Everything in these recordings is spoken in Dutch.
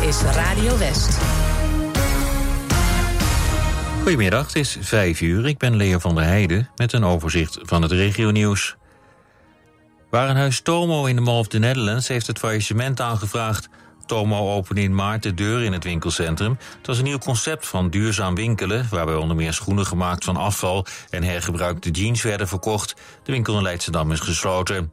is Radio West. Goedemiddag, het is 5 uur. Ik ben Leo van der Heijden met een overzicht van het regionieuws. Warenhuis Tomo in de Mall of the Netherlands heeft het faillissement aangevraagd. Tomo opende in maart de deur in het winkelcentrum. Het was een nieuw concept van duurzaam winkelen... waarbij onder meer schoenen gemaakt van afval... en hergebruikte jeans werden verkocht. De winkel in Leidschendam is gesloten.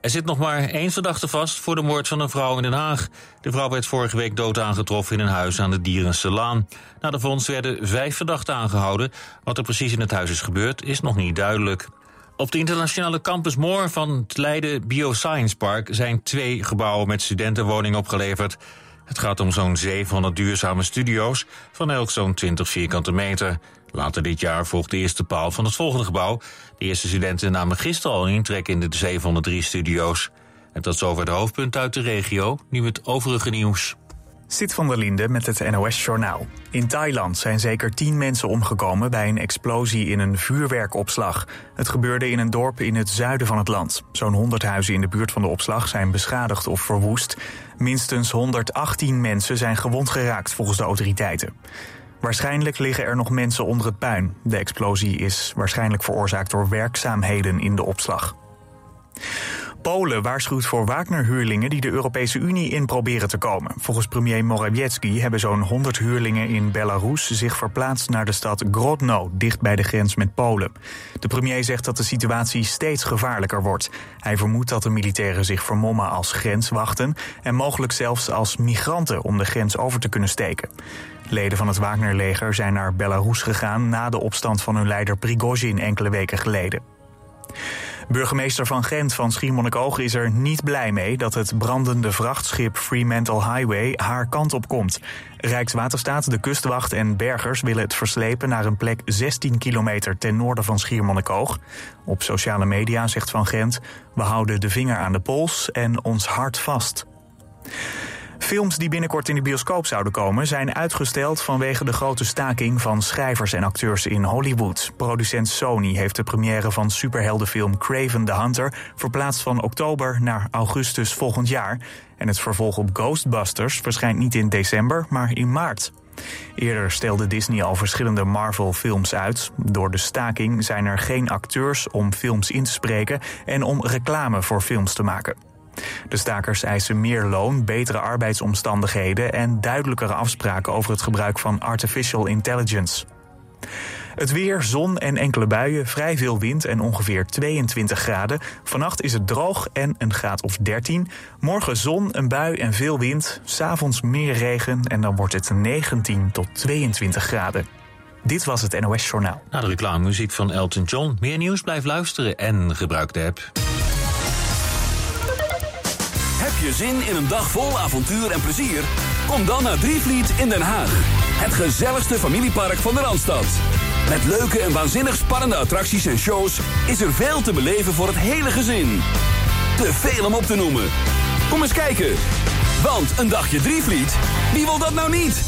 Er zit nog maar één verdachte vast voor de moord van een vrouw in Den Haag. De vrouw werd vorige week dood aangetroffen in een huis aan de Dierense Laan. Na de vondst werden vijf verdachten aangehouden. Wat er precies in het huis is gebeurd, is nog niet duidelijk. Op de internationale campus Moor van het Leiden Bioscience Park... zijn twee gebouwen met studentenwoningen opgeleverd. Het gaat om zo'n 700 duurzame studio's van elk zo'n 20 vierkante meter. Later dit jaar volgt de eerste paal van het volgende gebouw. De eerste studenten namen gisteren al intrek in de 703 studio's. En tot zover de hoofdpunt uit de regio, nu het overige nieuws. Sit van der Linde met het NOS-journaal. In Thailand zijn zeker tien mensen omgekomen bij een explosie in een vuurwerkopslag. Het gebeurde in een dorp in het zuiden van het land. Zo'n 100 huizen in de buurt van de opslag zijn beschadigd of verwoest. Minstens 118 mensen zijn gewond geraakt volgens de autoriteiten. Waarschijnlijk liggen er nog mensen onder het puin. De explosie is waarschijnlijk veroorzaakt door werkzaamheden in de opslag. Polen waarschuwt voor Wagner-huurlingen die de Europese Unie in proberen te komen. Volgens premier Morawiecki hebben zo'n 100 huurlingen in Belarus zich verplaatst naar de stad Grodno, dicht bij de grens met Polen. De premier zegt dat de situatie steeds gevaarlijker wordt. Hij vermoedt dat de militairen zich vermommen als grenswachten en mogelijk zelfs als migranten om de grens over te kunnen steken. Leden van het Wagner-leger zijn naar Belarus gegaan na de opstand van hun leider Prigozhin enkele weken geleden. Burgemeester van Gent van Schiermonnikoog is er niet blij mee dat het brandende vrachtschip Fremantle Highway haar kant op komt. Rijkswaterstaat, de kustwacht en bergers willen het verslepen naar een plek 16 kilometer ten noorden van Schiermonnikoog. Op sociale media zegt Van Gent: We houden de vinger aan de pols en ons hart vast. Films die binnenkort in de bioscoop zouden komen zijn uitgesteld vanwege de grote staking van schrijvers en acteurs in Hollywood. Producent Sony heeft de première van superheldenfilm Craven the Hunter verplaatst van oktober naar augustus volgend jaar. En het vervolg op Ghostbusters verschijnt niet in december, maar in maart. Eerder stelde Disney al verschillende Marvel-films uit. Door de staking zijn er geen acteurs om films in te spreken en om reclame voor films te maken. De stakers eisen meer loon, betere arbeidsomstandigheden en duidelijkere afspraken over het gebruik van artificial intelligence. Het weer, zon en enkele buien, vrij veel wind en ongeveer 22 graden. Vannacht is het droog en een graad of 13. Morgen zon, een bui en veel wind. S'avonds meer regen en dan wordt het 19 tot 22 graden. Dit was het NOS Journaal. Na de reclamemuziek van Elton John. Meer nieuws, blijf luisteren en gebruik de app. Je zin in een dag vol avontuur en plezier? Kom dan naar Drievliet in Den Haag. Het gezelligste familiepark van de Randstad. Met leuke en waanzinnig spannende attracties en shows... is er veel te beleven voor het hele gezin. Te veel om op te noemen. Kom eens kijken. Want een dagje Drievliet, wie wil dat nou niet?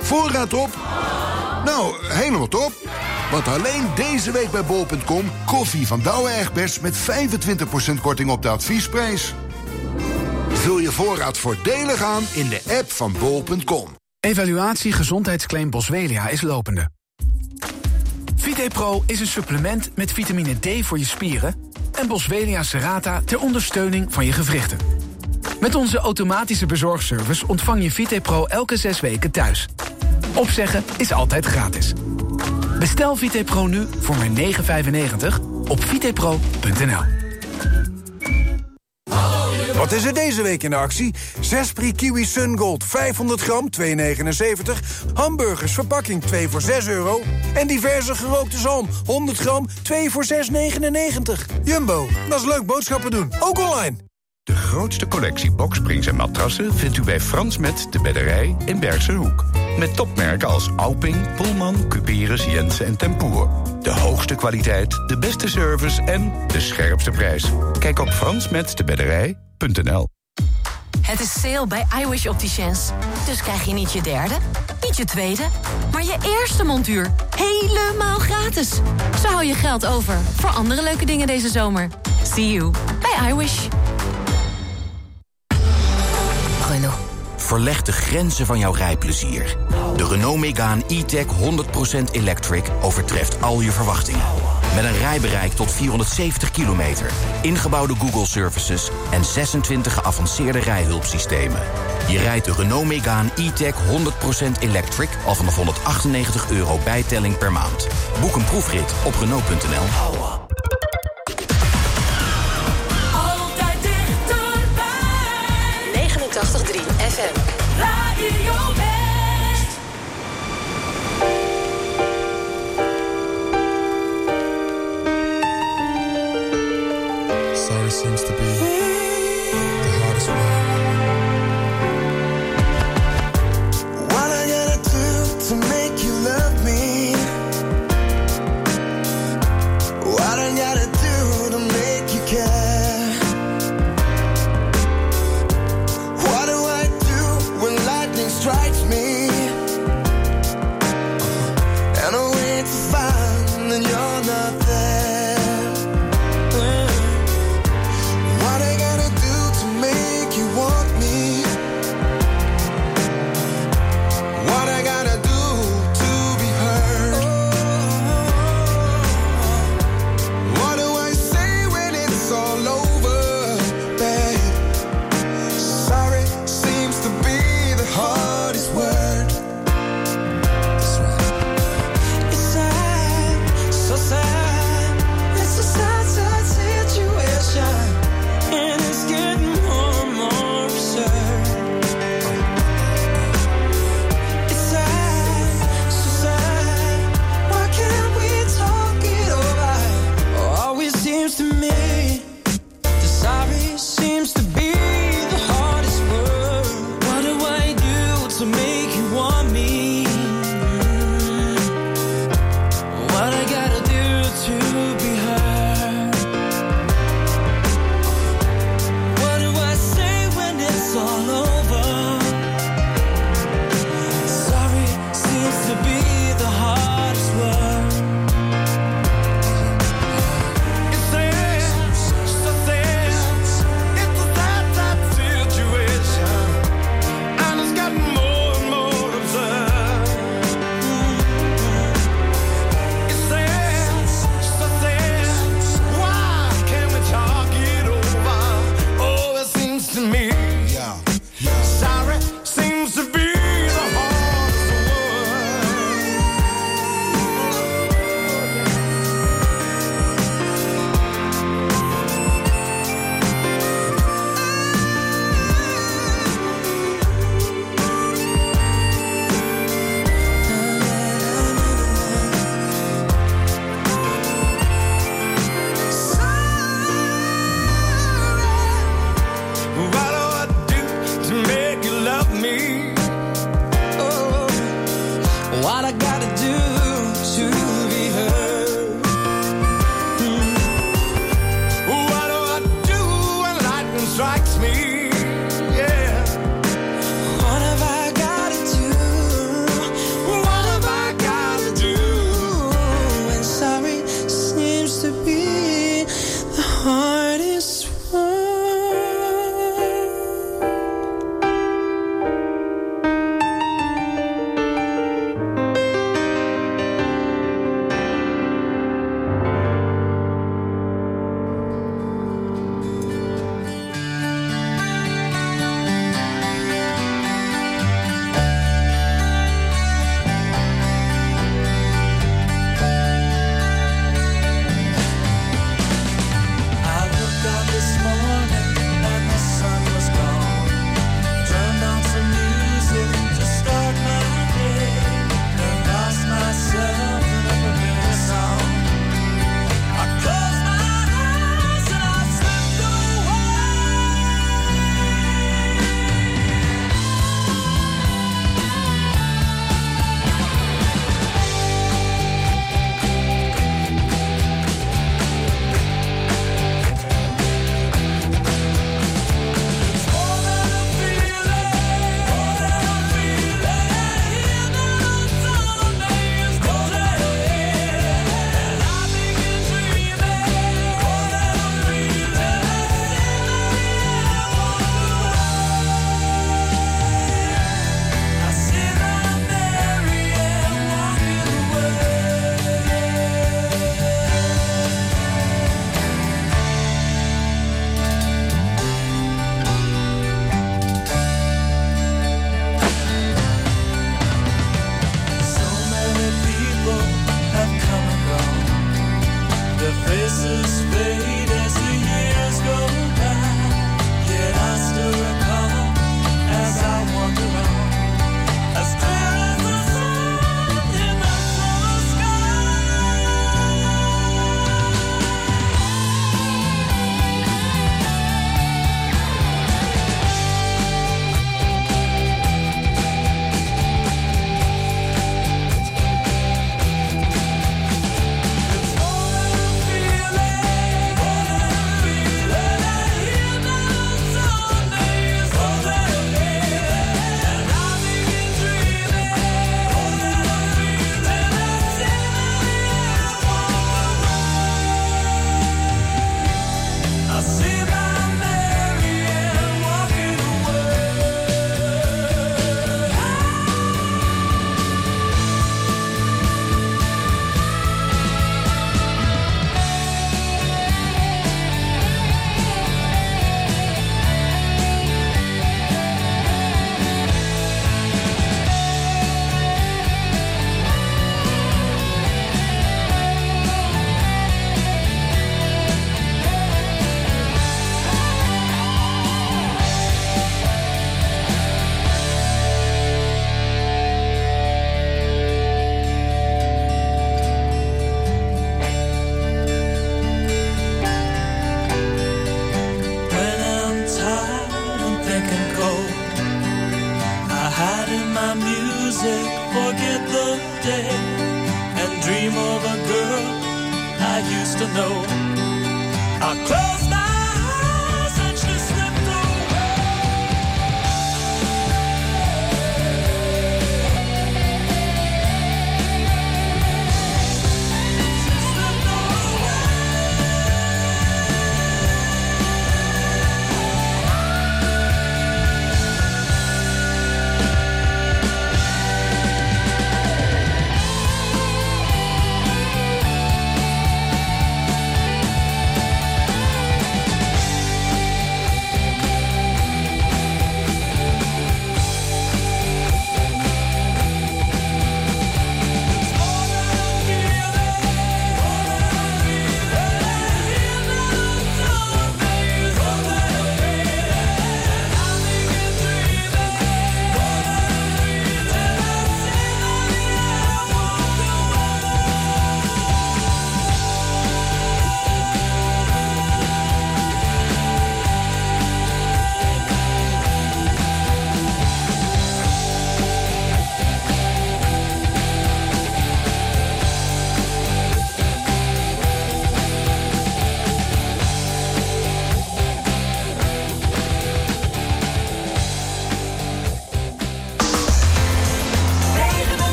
Voorraad op? Nou, helemaal top. Want alleen deze week bij bol.com koffie van Douwe Egberts met 25% korting op de adviesprijs. Vul je voorraad voordelig aan in de app van bol.com. Evaluatie gezondheidsclaim Boswellia is lopende. VitePro is een supplement met vitamine D voor je spieren... en Boswellia Serrata ter ondersteuning van je gewrichten. Met onze automatische bezorgservice ontvang je VitePro elke zes weken thuis. Opzeggen is altijd gratis. Bestel VitePro nu voor maar 9,95 op vitepro.nl. Wat is er deze week in de actie? 6 Pri Kiwi Sun Gold 500 gram, 2,79. Hamburgers verpakking 2 voor 6 euro. En diverse gerookte zalm 100 gram, 2 voor 6,99. Jumbo, dat is leuk boodschappen doen, ook online. De grootste collectie boksprings en matrassen vindt u bij Frans Met de Bedderij in Bergse Hoek. Met topmerken als Alping, Pullman, Cuperus, Jensen en Tempoer. De hoogste kwaliteit, de beste service en de scherpste prijs. Kijk op fransmetdebedderij.nl Het is sale bij iWish Opticians. Dus krijg je niet je derde, niet je tweede, maar je eerste montuur helemaal gratis. Zo hou je geld over voor andere leuke dingen deze zomer. See you bij iWish. Verlegt de grenzen van jouw rijplezier. De Renault Megane E-Tech 100% Electric overtreft al je verwachtingen. Met een rijbereik tot 470 kilometer, ingebouwde Google Services... en 26 geavanceerde rijhulpsystemen. Je rijdt de Renault Megane E-Tech 100% Electric... al vanaf 198 euro bijtelling per maand. Boek een proefrit op Renault.nl. seems to be the hardest one.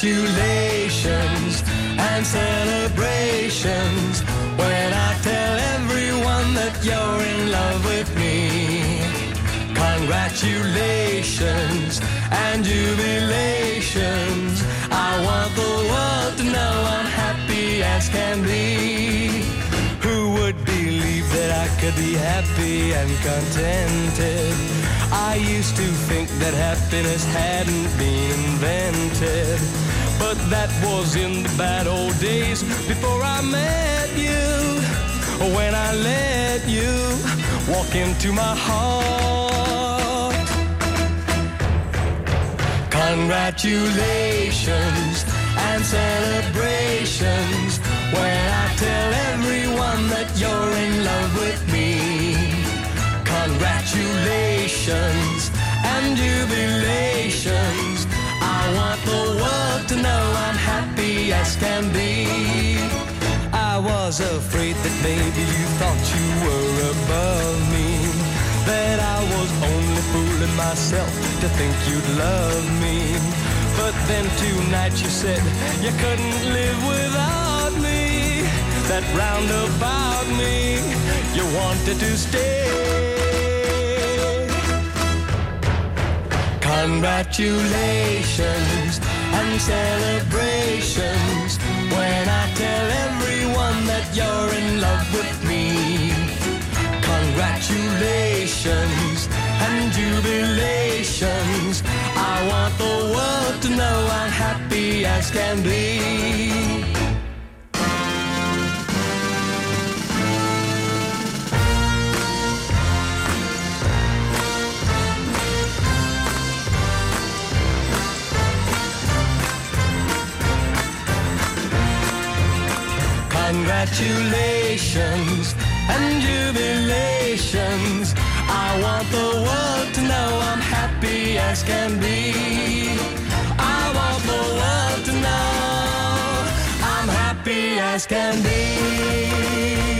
Congratulations and celebrations when I tell everyone that you're in love with me. Congratulations and jubilations. I want the world to know I'm happy as can be. Who would believe that I could be happy and contented? I used to think that happiness hadn't been invented. That was in the bad old days before I met you. When I let you walk into my heart. Congratulations and celebrations when I tell everyone that you're in love with me. Congratulations and jubilations. The world to know I'm happy as can be. I was afraid that maybe you thought you were above me. That I was only fooling myself to think you'd love me. But then tonight you said you couldn't live without me. That round about me, you wanted to stay. Congratulations and celebrations when I tell everyone that you're in love with me. Congratulations and jubilations. I want the world to know I'm happy as can be. Congratulations and jubilations. I want the world to know I'm happy as can be. I want the world to know I'm happy as can be.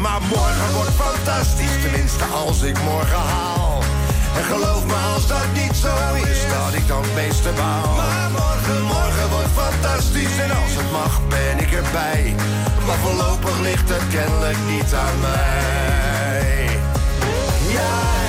Maar morgen wordt fantastisch, tenminste als ik morgen haal. En geloof me als dat niet zo is, dat ik dan het meeste baal. Maar morgen, morgen wordt fantastisch en als het mag ben ik erbij. Maar voorlopig ligt het kennelijk niet aan mij. Ja,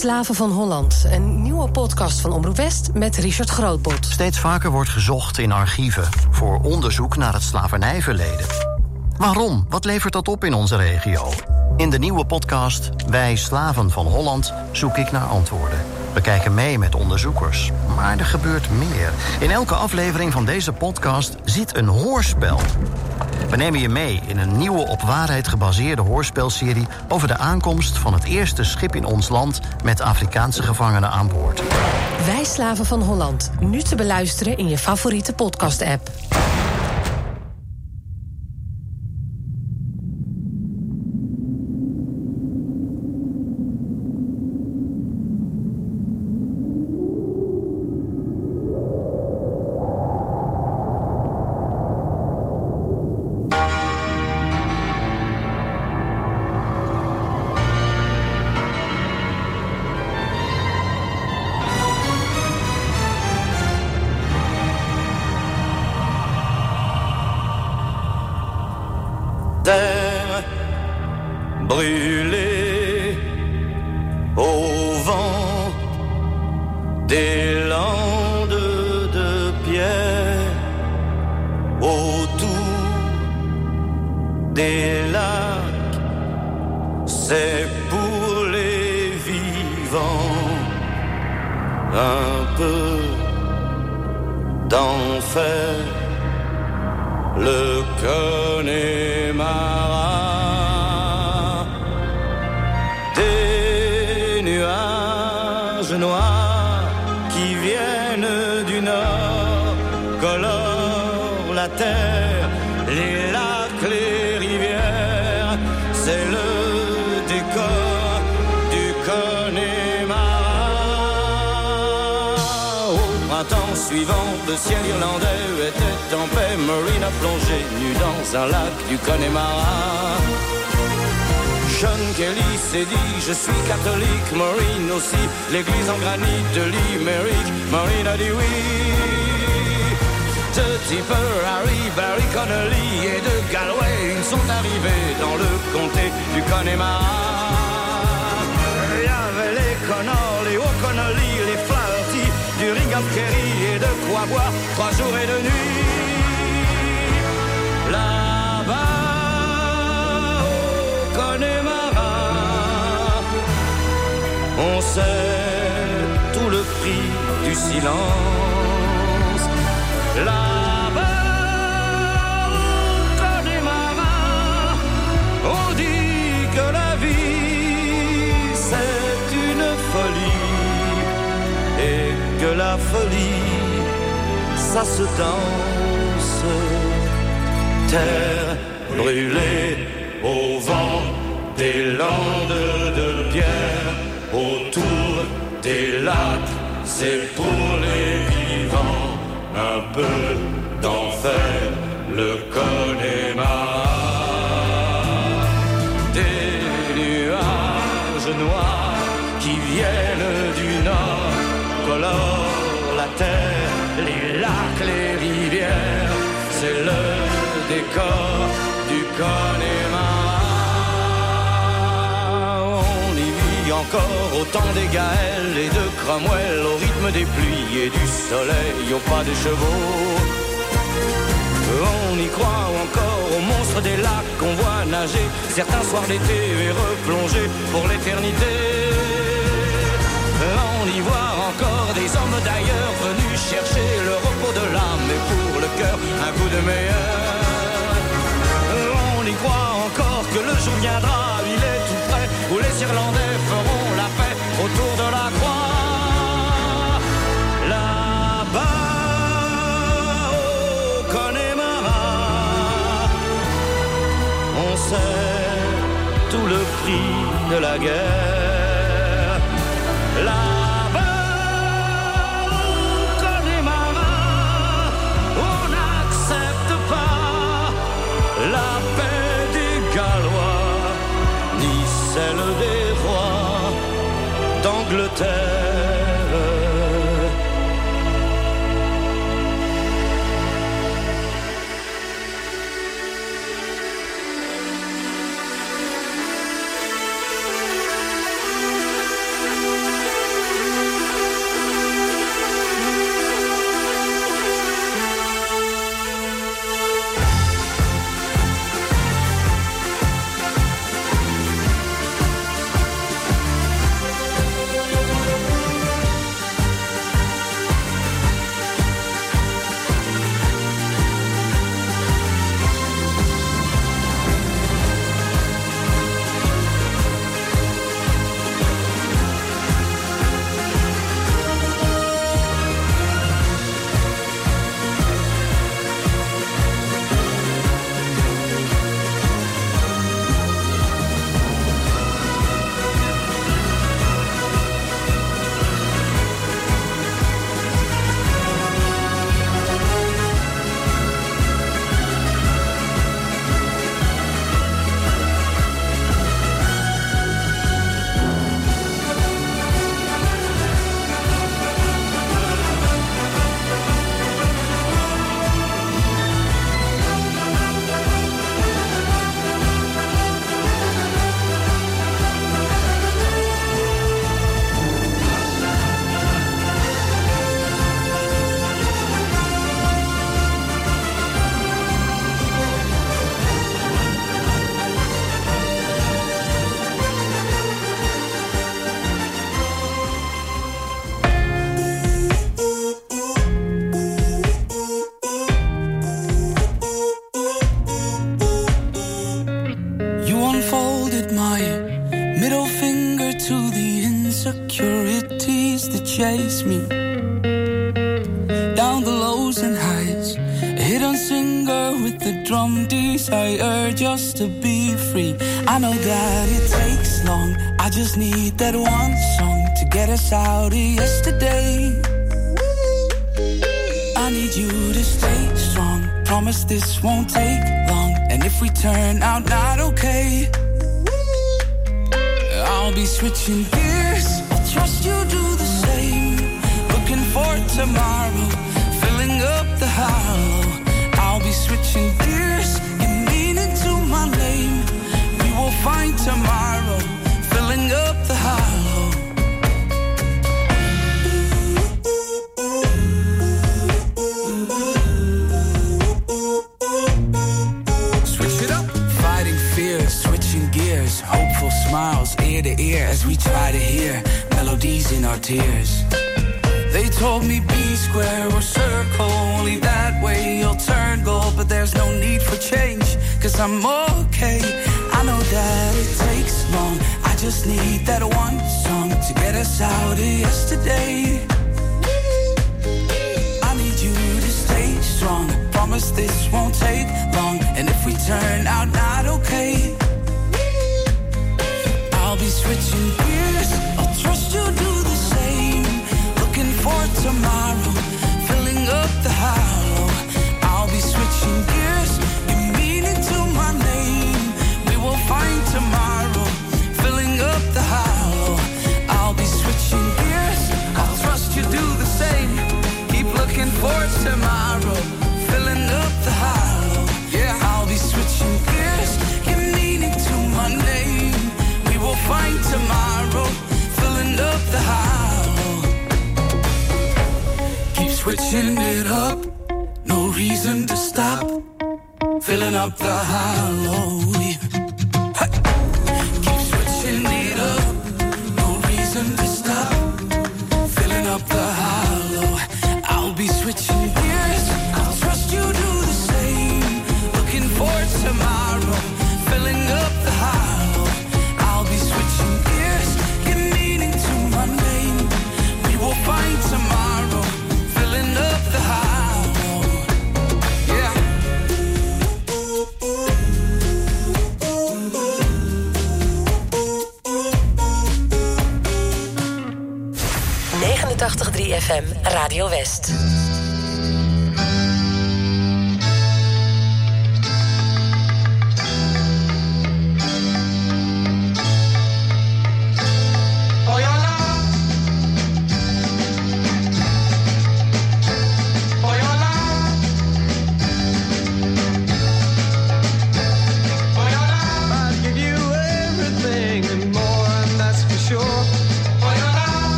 Slaven van Holland. Een nieuwe podcast van Omroep West met Richard Grootbot. Steeds vaker wordt gezocht in archieven voor onderzoek naar het slavernijverleden. Waarom? Wat levert dat op in onze regio? In de nieuwe podcast Wij Slaven van Holland zoek ik naar antwoorden. We kijken mee met onderzoekers. Maar er gebeurt meer. In elke aflevering van deze podcast zit een hoorspel. We nemen je mee in een nieuwe op waarheid gebaseerde hoorspelserie over de aankomst van het eerste schip in ons land met Afrikaanse gevangenen aan boord. Wij Slaven van Holland. Nu te beluisteren in je favoriete podcast-app. Suivant, le ciel irlandais était en paix. Marine a plongé nu dans un lac du Connemara. John Kelly s'est dit je suis catholique, Maureen aussi, l'église en granit de Limerick, Maureen a dit oui. De Tipper, Harry, Barry Connolly et de Galway, ils sont arrivés dans le comté du Connemara. Il y avait les Connors, les O'Connolly, les du Kerry et de quoi boire trois jours et deux nuits. Là-bas, au Connemara, on sait tout le prix du silence. Là-bas, la folie ça se danse. Terre brûlée au vent des landes de pierre, autour des lacs, c'est pour les vivants un peu d'enfer, le Connemara. Des nuages noirs qui viennent du nord colorent les lacs, les rivières, c'est le décor du Connemara. On y vit encore au temps des Gaëls et de Cromwell, au rythme des pluies et du soleil, au pas des chevaux. On y croit encore aux monstres des lacs qu'on voit nager certains soirs d'été et replonger pour l'éternité. On y voit des hommes d'ailleurs venus chercher le repos de l'âme et pour le cœur un coup de meilleur. On y croit encore que le jour viendra, il est tout près, où les Irlandais feront la paix autour de la croix. Là-bas, au Connemara, on sait tout le prix de la guerre. terre. This won't take long. And if we turn out not okay, I'll be switching ear to ear as we try to hear melodies in our tears. They told me be square or circle, only that way you'll turn gold. But there's no need for change, cause I'm okay. I know that it takes long, I just need that one song to get us out of yesterday. I need you to stay strong. Promise this won't take long. And if we turn out not okay, be switching gears. I'll trust you do the same. Looking for tomorrow, filling up the hollow. I'll be switching gears. You mean into my name. We will find tomorrow, filling up the hollow. I'll be switching gears. I'll trust you do the same. Keep looking for tomorrow, tomorrow, filling up the hollow. Keep switching it up, no reason to stop. Filling up the hollow. 89.3 FM, Radio West.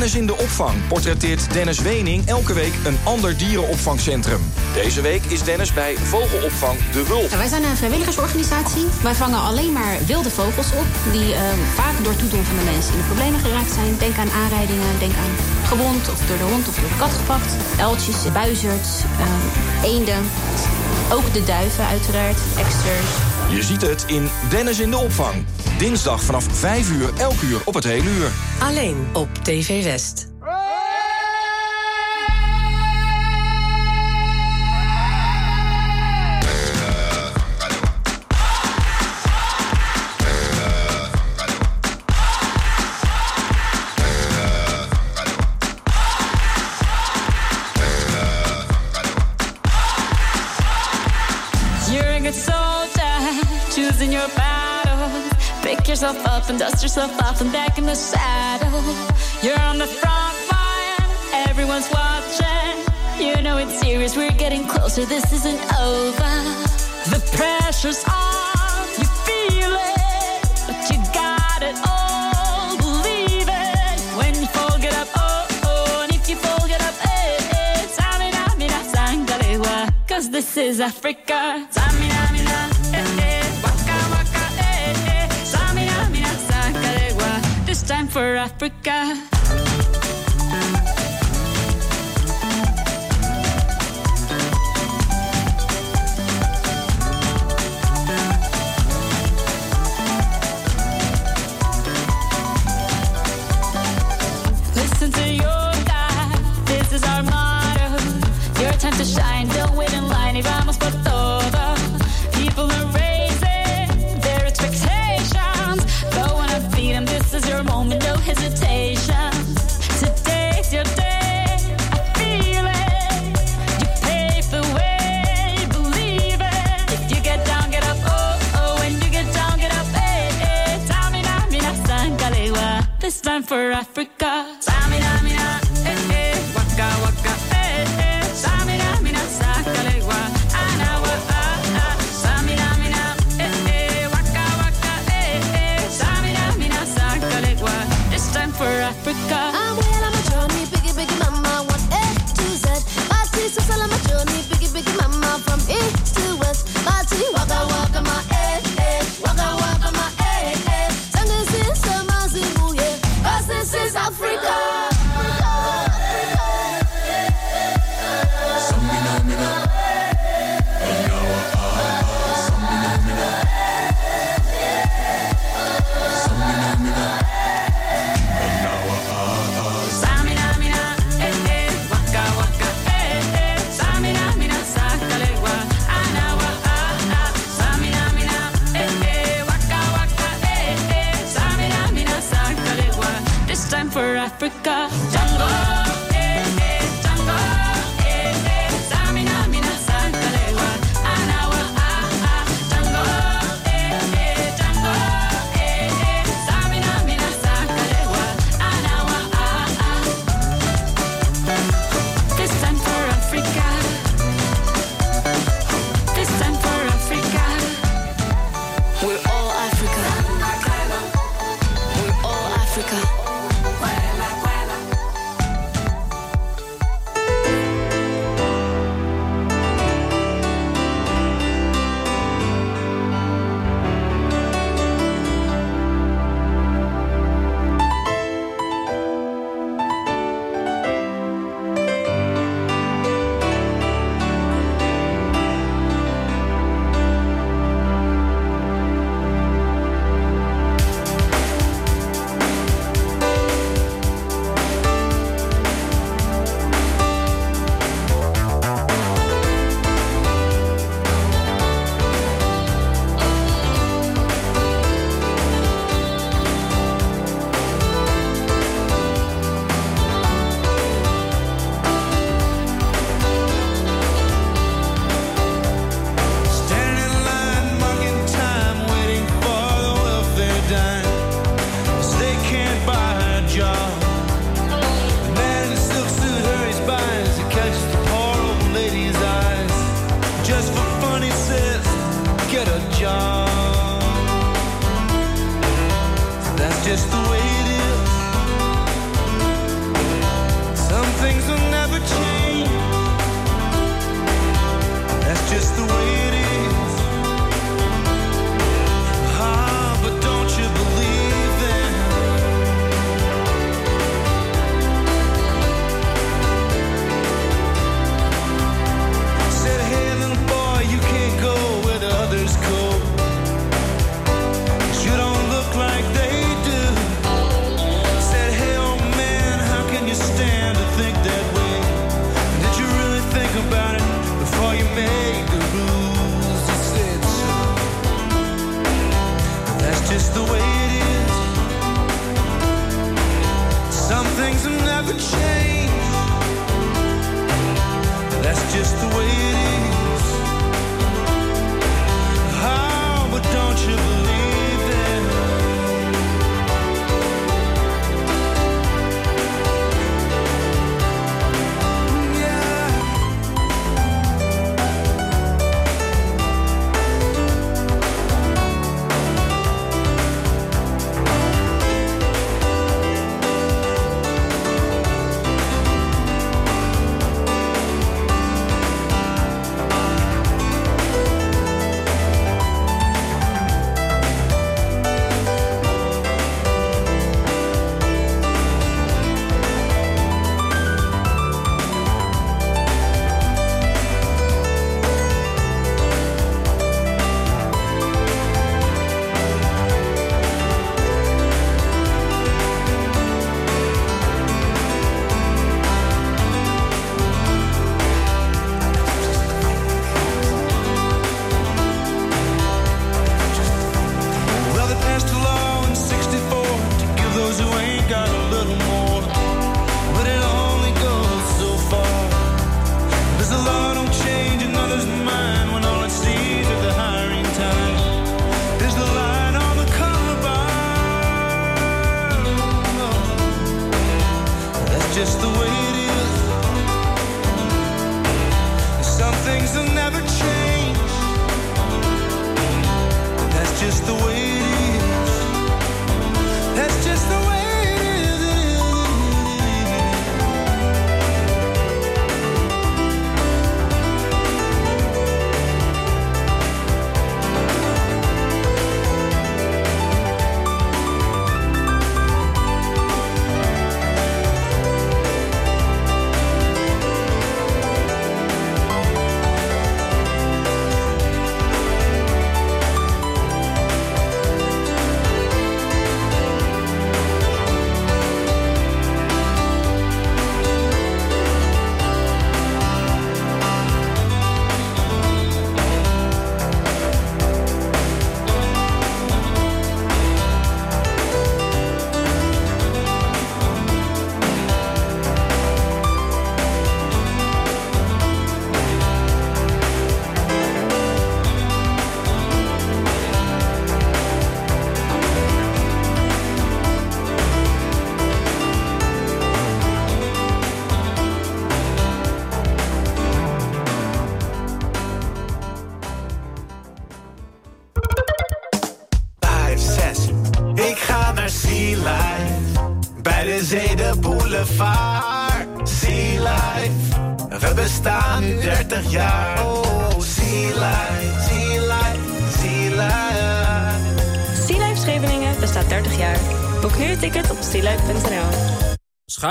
Dennis in de opvang portretteert Dennis Wening elke week een ander dierenopvangcentrum. Deze week is Dennis bij vogelopvang De Wulp. Ja, wij zijn een vrijwilligersorganisatie. Wij vangen alleen maar wilde vogels op... die eh, vaak door toedoen van de mensen in de problemen geraakt zijn. Denk aan aanrijdingen, denk aan gewond of door de hond of door de kat gepakt. Uiltjes, buizerds, eh, eenden. Ook de duiven uiteraard, eksters. Je ziet het in Dennis in de opvang. Dinsdag vanaf 5 uur, elk uur op het hele uur. Alleen op TV West. Yourself up and dust yourself off and back in the saddle. You're on the front line, everyone's watching. You know it's serious, we're getting closer, this isn't over. The pressure's on, you feel it, but you got it all. Believe it when you fall, get up, oh, oh, and if you fall, get up, eh, eh. This is Africa. Africa. for us.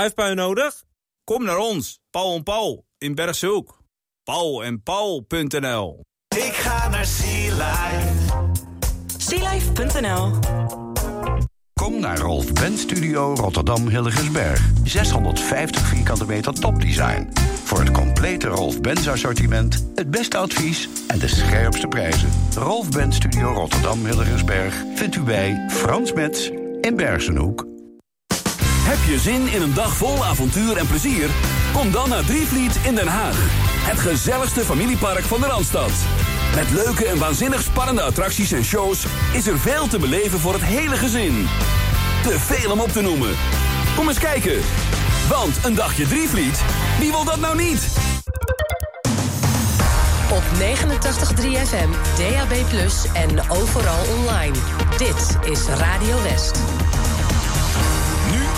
Schuifpui nodig? Kom naar ons, Paul en Paul in Bergshoek. Paul en Paul.nl Ik ga naar Sea Life. Sealife.nl Kom naar Rolf Benz Studio Rotterdam Hilligensberg. 650 vierkante meter topdesign. Voor het complete Rolf Benz assortiment, het beste advies en de scherpste prijzen. Rolf Benz Studio Rotterdam Hilligensberg vindt u bij Frans Metz in Bergenhoek. Heb je zin in een dag vol avontuur en plezier? Kom dan naar Drievliet in Den Haag. Het gezelligste familiepark van de Randstad. Met leuke en waanzinnig spannende attracties en shows... is er veel te beleven voor het hele gezin. Te veel om op te noemen. Kom eens kijken. Want een dagje Drievliet, wie wil dat nou niet? Op 89.3 FM, DAB+, en overal online. Dit is Radio West.